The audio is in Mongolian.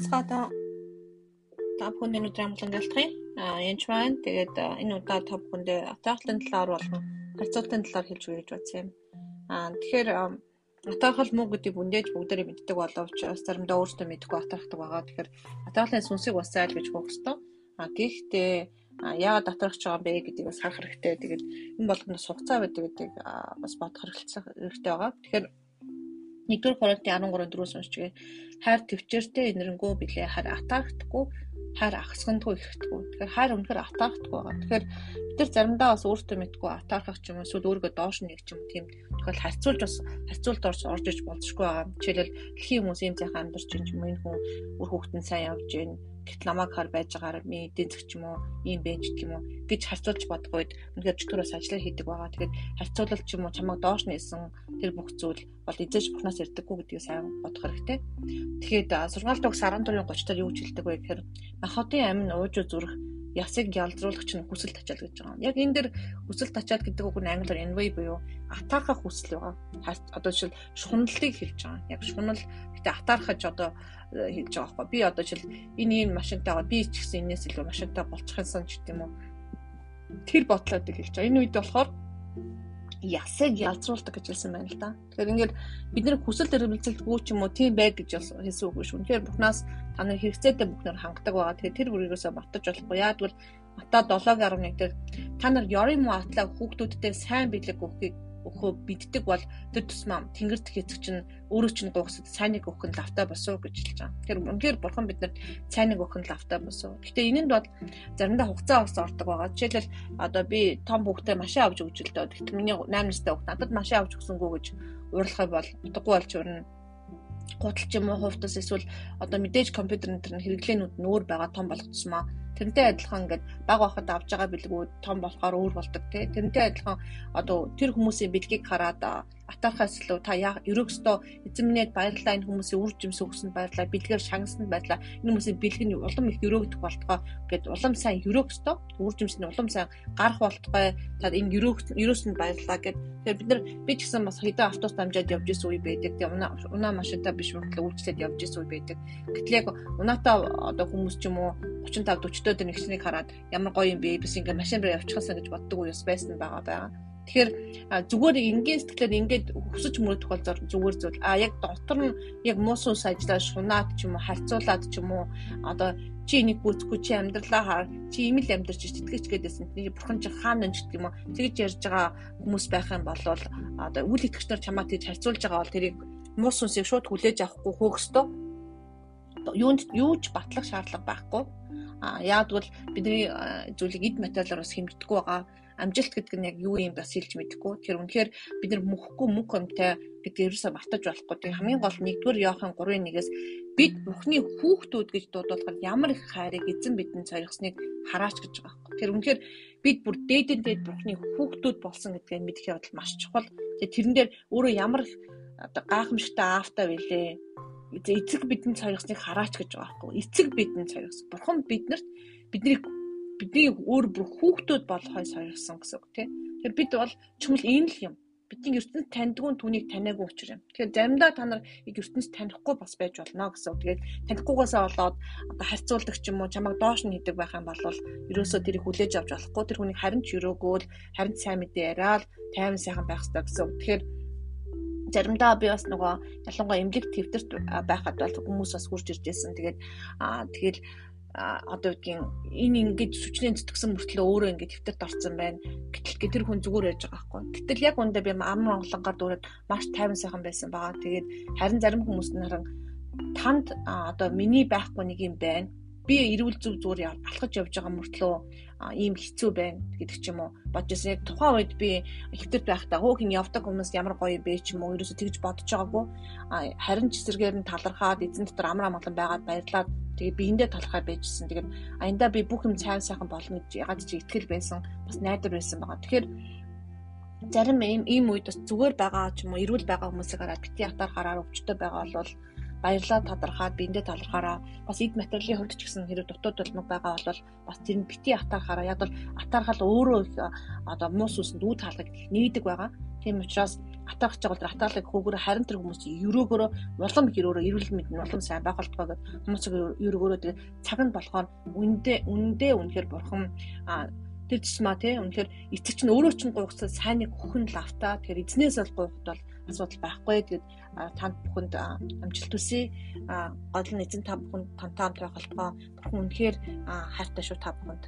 Баярлалаа та бүхэнд өнөөдөр гэлтгий. Аа янч маань тэгээд энэ удаа та бүхэндээ атаахлын талаар болон харьцуултын талаар хэлж өгье гэж бодсон юм. Аа тэгэхээр атаахал муу гэдэг бүндэж бүгдээрээ мэддэг боловч заримдаа өөртөө мэдэхгүй атаахдаг байгаа. Тэгэхээр атаахлын сүнсийг бас зайл гэж хөөх ёстой. Аа гэхдээ яагаад доторхож байгаа бэ гэдгийг бас харах хэрэгтэй. Тэгээд энэ болгоноос хугацаа байдаг гэдгийг бас бодох хэрэгтэй байгаа. Тэгэхээр 1-р Коринтын 13-4-өөс уншчихъя. Хайр төвчээртэй инэрэнгүү билээ хайр атаахдаггүй хайр ахсгандгүй ихэдэггүй. Тэгэхээр хайр үнэхээр атаахдаггүй байгаа. Тэгэхээр бид нар заримдаа бас өөртөө мэдгүй атаархах ч юм уу эсвэл өөрийгөө доош нэг ч юм тийм тохиол харьцуулж бас харьцуулт орж орж иж болзошгүй байгаа. Жишээлбэл дэлхийн хүмүүс ийм зайхан амьдарч юм энэ хүн үр хүүхдэн сайн явж гин гэт намайг хар байж байгаагаар ми эдийн засч юм уу ийм байж гэх юм уу гэж харьцуулж бодгойд үнэхээр чөтгөрөөс ажиллаа хийдэг байгаа. Тэгэхээр харьцуулалт ч юм уу чамайг доош нээсэн тэр бүх зүйл бол эзэж бухнаас ирдэггүй гэдгийг сайн бодох хэрэгтэй. Тэгэхээр сургаалт өгс 14-ийн 30 дээр юу ч хэлдэг вэ гэхээр Махотын амин уужуу зүрх ясыг ялзруулагч нь хүсэл тачаал гэж байгаа. Яг энэ дэр хүсэл тачаал гэдэг үг нь англиар envy буюу атаархах хүсэл байгаа. Одоо жишээл шуналтыг хэлж байгаа. Яг шунал гэтээ атаархаж одоо э, хэлж байгаа байхгүй. Би одоо жишээл энэ ийм машинтай байгаа. Би ч гэсэн энэс илүү машинтай болчих юмсан ч гэдэм үү. Тэр бодлоодыг хэлж байгаа. Энэ үед болохоор ясыг ялзруулдаг гэж хэлсэн байна л да. Тэгэхээр ингээд бид нэр хүсэл эрмэлзэлгүй ч юм уу тийм байг гэж хэлсэн үг шүү. Үнэхээр бухнаас та нар хэрэгцээтэй бүхнээр хангадаг байгаа. Тэгэхээр тэр бүрийгөөсөө мартаж болохгүй. Яагвал Мата 7:11 дээр та нар ёрын муу атлаа хүүхдүүдтэй сайн биелэг өгөхийг өхөө биддэг бол тэр тусмаа тэнгэр тэхэцэг чинь өөрөө чинь гуйхсад сайныг өгөх нь лавтай босоо гэж хэлж байгаа. Тэгэхээр үнээр бурхан бидэнд сайныг өгөх нь лавтай босоо. Гэтэ энэнд бол заримдаа хугацаа ус ордог байгаа. Жишээлбэл одоо би том хүүхдээ машин авч өгч л дөө. Тэгт миний 8 настай хүүхд надад машин авч өгсөнгөө гэж уурлахыг бол утгагүй болж өрнө гутал ч юм уу хувцас эсвэл одоо мэдээж компьютер энэ хэрэглээнүүд нь өөр байгаа том болох тусмаа тэрнтэй адилхан ингээд баг байхад авж байгаа бэлгүүд том болохоор өөр болдог тий тэрнтэй адилхан одоо тэр хүмүүсийн бэлгийг хараад атархаас илүү та ерөөсдөө эзэн минь баярлалаа. Энэ хүмүүсийн үр жимс өгсөнд баярлалаа. Бэлгээр шагнасанд баярлалаа. Энэ хүмүүсийн бэлэг нь улам их өрөөгдөх болтгоо гэд улам сайн ерөөсдөө үр жимс нь улам сайн гарах болтгой. Та энэ ерөөг ерөөсөнд баярлалаа гэд. Тэгэхээр бид нар би ч гэсэн бас хэдэн автобус дамжаад явж исэн үе байдаг. Тийм унаа унаа машинтай биш мөртлөө үйлчлээд явж исэн үе байдаг. Гэтэл яг унаатай одоо хүмүүс ч юм уу 35 40 дэх нэгснийг хараад ямар гоё юм бэ? Bis ингээ машин руу явчихсан гэж боддог үе бас байсан байгаа байгаа Тэгэхээр зүгээр ингийн сэтгэлээр ингээд хүсэж мөрөдөх бол зүгээр зүйл. А яг дотор нь яг муус ус ажиллаа шунаад ч юм уу харьцуулаад ч юм уу одоо чи энийг гүйцэхгүй чи амьдралаа хаар чи ийм л амьдарч итгэж гэдээсэн. Тэрийг бурхан чи хаана нэ гэдэг юм уу. Тэгж ярьж байгаа хүмүүс байх юм бол одоо үл итгэгчнэр чамаа тэгж харьцуулж байгаа бол тэрийг муус усыг шууд хүлээж авахгүй хөөхсдөө юунд юу ч батлах шаардлага байхгүй. А яагтвэл бидний зүйлийг эд материалаар бас хэмждэггүй байгаа амжилт гэдэг нь яг юу юм бас хэлж мэдэхгүй. Тэгэхээр үнэхээр бид нар мөхгүй мөнх өмтэй гэдэг ерөөсөө мартаж болохгүй. Тэгээ хамгийн гол нэгдүгээр Иохан 3:1-ээс бид Бурхны хүүхдүүд гэж дуудуулахад ямар их хайрыг эзэн бидэнд сорьгосныг хараач гэж байгаа юм. Тэр үнэхээр бид бүр дээдэн дээд Бурхны хүүхдүүд болсон гэдгээ мэдэх явдал маш чухал. Тэгээ тэрэн дээр өөрөө ямар оо гайхамшигтай аавтай байлээ эцэг бидэнд сорьгосныг хараач гэж байгаа байхгүй. Эцэг бидэнд сорьгос. Бурхан биднэрт бидний бидний өөр бүр хүүхдүүд болохой сорьсон гэсэн үг тийм. Тэгэхээр бид бол чүмэл ийм л юм. Бидний ертөнц таньдгүй түүнийг таниагүй учраас юм. Тэгэхээр заримдаа та нар яг ертөнц танихгүй бас байж болно гэсэн үг. Тэгээд танихгүйгаасаа болоод одоо харьцуулдаг ч юм уу чамайг доош нь хийдэг байх юм бол ерөөсөө тэрийг хүлээж авч болохгүй тэр хүнийг харин ч өрөөгөө л харин сайн мэдээ яриад тайван сайхан байх хэрэгтэй гэсэн үг. Тэгэхээр заримдаа би бас нөгөө ялангуяа эмнэлэг төвдөрт байхад бол хүмүүс бас хурж ирж байсан. Тэгээд аа тэгэл одоо үгдгийн энэ ингэж сүчлийн зүтгсэн мөртлөө өөрөө ингэж хэвтэрт орсон байна. Гэтэл тэр хүн зүгээр яж байгаа байхгүй. Гэтэл яг үндэ би ам монголонгаар дүүрээд маш тайван сайхан байсан байгаа. Тэгээд харин зарим хүмүүс нь харин танд одоо миний байхгүй нэг юм байна. Би эрүүл зүв зүгээр алхаж явж байгаа мөртлөө ийм хэцүү байна гэдэг ч юм уу бодож яг тухайн үед би хэвтэрт байхдаа хөөхин явдаг хүмүүс ямар гоё бэ ч юм уу ерөөсө тэгж бодож байгаагүй харин ч эсэргээр нь талархаад эзэн дотор амар амгалан байгаад баярлаад тэгээ биендээ талхай байжсэн. Тэгээд аяндаа би бүх юм цайн сайхан болно гэж ягаад ч итгэл байсан. Бас найдвар байсан байгаа. Тэгэхээр зарим ийм ийм үед бас зүгээр байгаа ч юм уу эрүүл байгаа хүмүүсийг хараад бити хатаар хараар өвчтөй байгаа бол баярлаа талархаад биендээ талархаараа бас эд материалын хувьд ч гэсэн хэрэг дутууд болмог байгаа бол бас тэр нь бити атаархаараа яг бол атаархал өөрөө их одоо муус усанд үд хаалгыг нээдэг байгаа. Тийм учраас атаах гэж байгаа бол атаалаг хөөгөр харин тэр хүмүүс өрөөгөөрөө улам хэрөөрөө эрүүл мэндийн улам сайн байх болтгоо гэд хүмүүс өрөөгөөрөө тэгээ цаг нь болохоор үндэ үндэ үнэхээр бурхан тэр тусмаа тий үнэхээр эцэг чинь өөрөө чинь гуйхсаа сайныг хөхөн лавта. Тэгэхээр эзнээс бол гуйхад бол асуудал байхгүй. Тэгээд танд бүхэнд амжилт хүсье. Гол нь эзэн та бүхэнд тантаа хамт байх болтгоо бүхэн үнэхээр хайртай шүү та бүхэнд